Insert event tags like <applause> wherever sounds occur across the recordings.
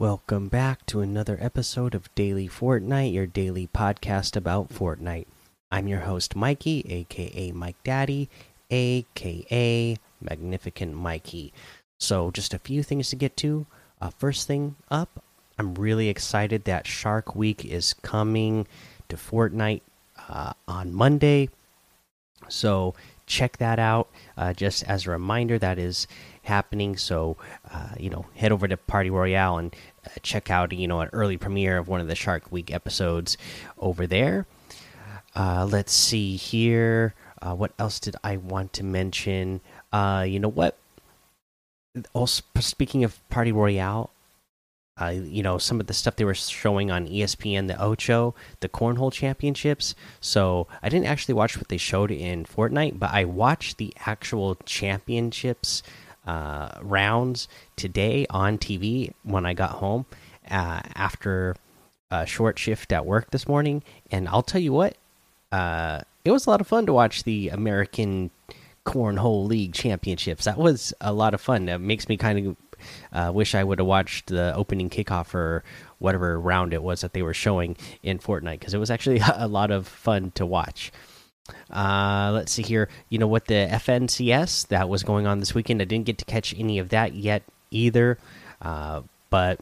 Welcome back to another episode of Daily Fortnite, your daily podcast about Fortnite. I'm your host, Mikey, aka Mike Daddy, aka Magnificent Mikey. So, just a few things to get to. Uh, first thing up, I'm really excited that Shark Week is coming to Fortnite uh, on Monday. So, check that out. Uh, just as a reminder, that is happening. So, uh, you know, head over to Party Royale and check out, you know, an early premiere of one of the Shark Week episodes over there. Uh, let's see here. Uh, what else did I want to mention? Uh, you know what? Also, speaking of Party Royale, uh, you know some of the stuff they were showing on ESPN, the Ocho, the Cornhole Championships. So I didn't actually watch what they showed in Fortnite, but I watched the actual championships uh, rounds today on TV when I got home uh, after a short shift at work this morning. And I'll tell you what, uh, it was a lot of fun to watch the American Cornhole League Championships. That was a lot of fun. It makes me kind of uh, wish I would have watched the opening kickoff or whatever round it was that they were showing in Fortnite because it was actually <laughs> a lot of fun to watch. Uh, let's see here. You know what the FNCS that was going on this weekend? I didn't get to catch any of that yet either, uh, but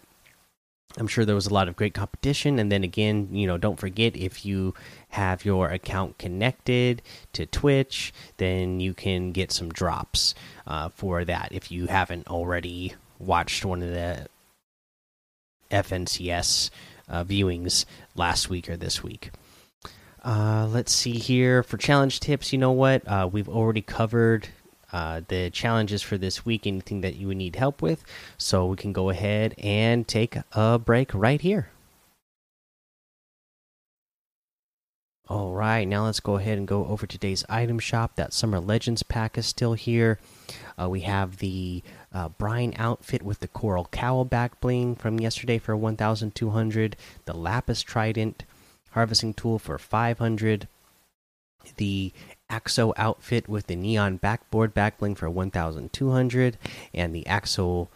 I'm sure there was a lot of great competition. And then again, you know, don't forget if you have your account connected to Twitch, then you can get some drops uh, for that if you haven't already watched one of the FNCS uh, viewings last week or this week. Uh, let's see here for challenge tips. You know what? Uh, we've already covered uh, the challenges for this week. Anything that you would need help with, so we can go ahead and take a break right here. All right, now let's go ahead and go over today's item shop. That Summer Legends pack is still here. Uh, we have the uh, Brine outfit with the Coral Cowl back bling from yesterday for 1,200. The Lapis Trident harvesting tool for 500 the axo outfit with the neon backboard backbling for 1200 and the axo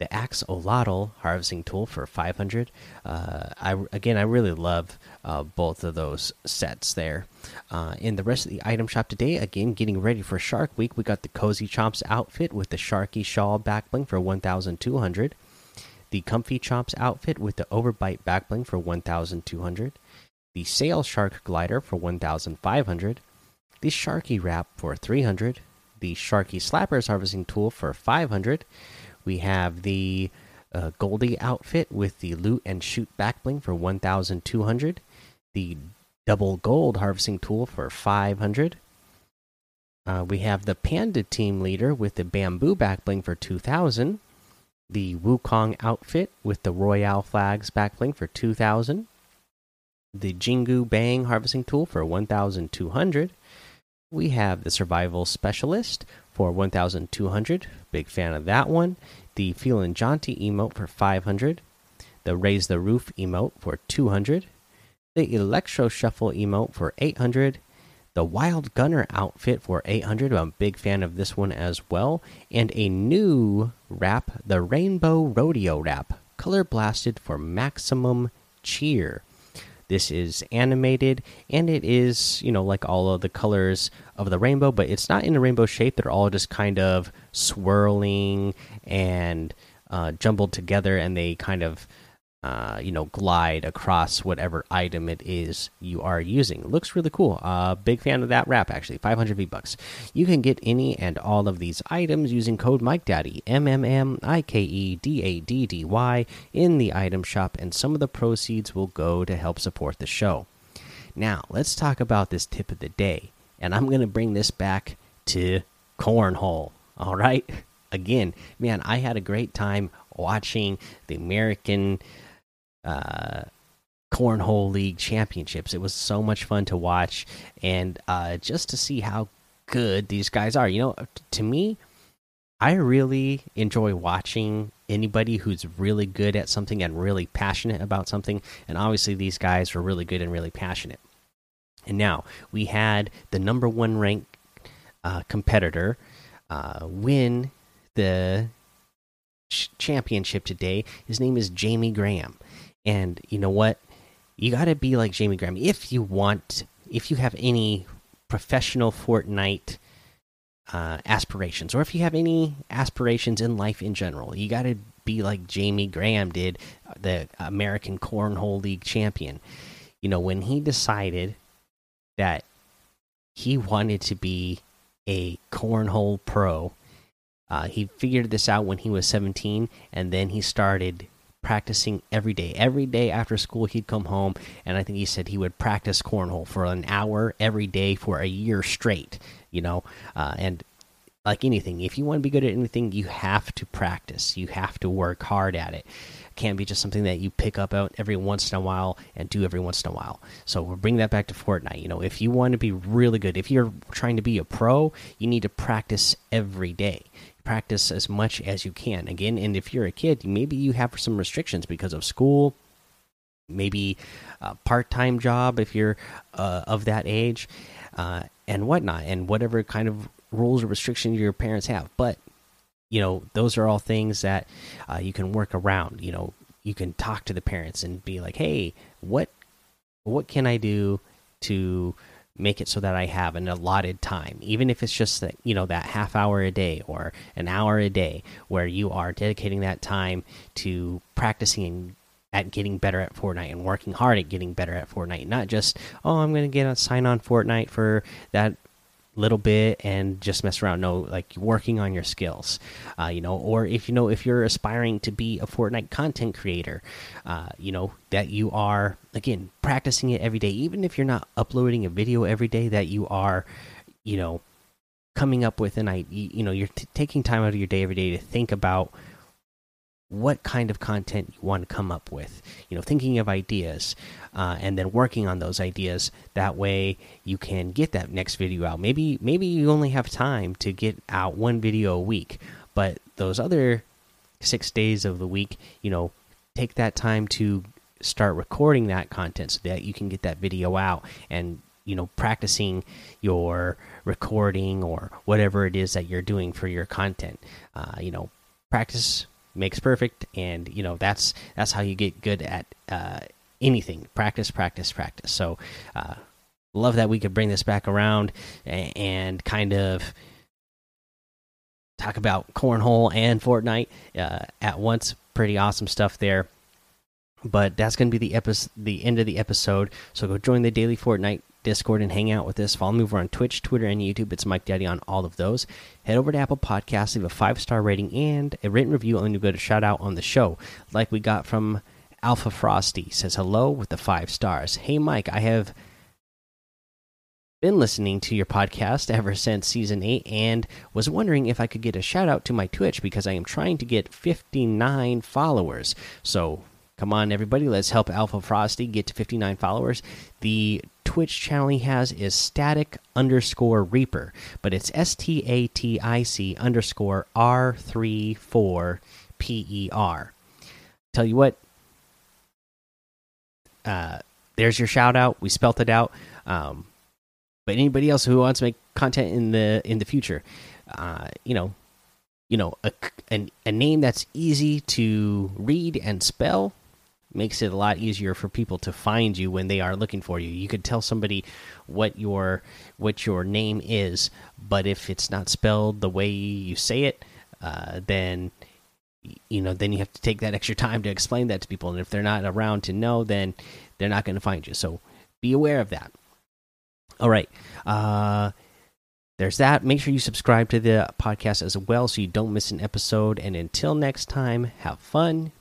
the axolotl harvesting tool for 500 uh, i again i really love uh, both of those sets there. Uh, in the rest of the item shop today again getting ready for shark week we got the cozy chomps outfit with the sharky shawl backbling for 1200 the comfy chomps outfit with the overbite backbling for 1200 the Sail Shark Glider for 1,500, the Sharky Wrap for 300, the Sharky Slappers Harvesting Tool for 500. We have the uh, Goldie outfit with the Loot and Shoot Backbling for 1,200, the Double Gold Harvesting Tool for 500. Uh, we have the Panda Team Leader with the Bamboo Backbling for 2,000, the Wukong outfit with the Royale Flags Backbling for 2,000 the Jingu Bang harvesting tool for 1200. We have the Survival Specialist for 1200. Big fan of that one. The Feelin' Jaunty emote for 500. The Raise the Roof emote for 200. The Electro Shuffle emote for 800. The Wild Gunner outfit for 800. I'm a big fan of this one as well. And a new wrap, the Rainbow Rodeo wrap, color blasted for maximum cheer. This is animated and it is, you know, like all of the colors of the rainbow, but it's not in a rainbow shape. They're all just kind of swirling and uh, jumbled together and they kind of uh, you know, glide across whatever item it is you are using. looks really cool. Uh, big fan of that wrap, actually. 500 V bucks. You can get any and all of these items using code MikeDaddy, M M M I K E D A D D Y, in the item shop, and some of the proceeds will go to help support the show. Now, let's talk about this tip of the day, and I'm going to bring this back to cornhole. All right? <laughs> Again, man, I had a great time watching the American uh, cornhole league championships. It was so much fun to watch and uh, just to see how good these guys are. You know, to me, I really enjoy watching anybody who's really good at something and really passionate about something. And obviously, these guys were really good and really passionate. And now we had the number one ranked uh, competitor uh, win the ch championship today. His name is Jamie Graham, and you know what? You got to be like Jamie Graham if you want. If you have any professional Fortnite uh, aspirations, or if you have any aspirations in life in general, you got to be like Jamie Graham did, the American Cornhole League champion. You know, when he decided that he wanted to be a cornhole pro, uh, he figured this out when he was 17, and then he started practicing every day. Every day after school, he'd come home, and I think he said he would practice cornhole for an hour every day for a year straight. You know, uh, and like anything, if you want to be good at anything, you have to practice. You have to work hard at it. it can't be just something that you pick up out every once in a while and do every once in a while. So we'll bring that back to Fortnite. You know, if you want to be really good, if you're trying to be a pro, you need to practice every day. Practice as much as you can. Again, and if you're a kid, maybe you have some restrictions because of school, maybe a part-time job if you're uh, of that age, uh, and whatnot, and whatever kind of rules or restrictions your parents have. But you know, those are all things that uh, you can work around. You know, you can talk to the parents and be like, "Hey, what what can I do to make it so that I have an allotted time, even if it's just that you know that half hour a day or an hour a day, where you are dedicating that time to practicing and at getting better at Fortnite and working hard at getting better at Fortnite. Not just oh, I'm going to get a sign on Fortnite for that little bit and just mess around. No, like working on your skills, uh, you know, or if you know if you're aspiring to be a Fortnite content creator, uh, you know that you are again practicing it every day, even if you're not uploading a video every day. That you are, you know, coming up with an idea. You know, you're taking time out of your day every day to think about what kind of content you want to come up with you know thinking of ideas uh, and then working on those ideas. That way you can get that next video out. Maybe maybe you only have time to get out one video a week but those other six days of the week you know take that time to start recording that content so that you can get that video out and you know practicing your recording or whatever it is that you're doing for your content. Uh, you know practice makes perfect and you know that's that's how you get good at uh, anything. Practice practice practice. So uh, love that we could bring this back around and kind of talk about cornhole and fortnite uh, at once. Pretty awesome stuff there. But that's going to be the episode the end of the episode. So go join the daily fortnite Discord and hang out with us. Follow me over on Twitch, Twitter, and YouTube. It's Mike Daddy on all of those. Head over to Apple Podcasts, leave a five star rating and a written review, and you get a shout out on the show, like we got from Alpha Frosty. Says hello with the five stars. Hey Mike, I have been listening to your podcast ever since season 8 and was wondering if I could get a shout out to my Twitch because I am trying to get 59 followers. So, come on everybody, let's help Alpha Frosty get to 59 followers. The Twitch channel he has is static underscore reaper, but it's S T A T I C underscore R three four P E R. Tell you what, uh, there's your shout out. We spelt it out. Um, but anybody else who wants to make content in the in the future, uh, you know, you know, a, a, a name that's easy to read and spell makes it a lot easier for people to find you when they are looking for you. You could tell somebody what your what your name is, but if it's not spelled the way you say it, uh, then you know then you have to take that extra time to explain that to people. And if they're not around to know, then they're not going to find you. So be aware of that. All right. Uh, there's that. Make sure you subscribe to the podcast as well so you don't miss an episode. And until next time, have fun,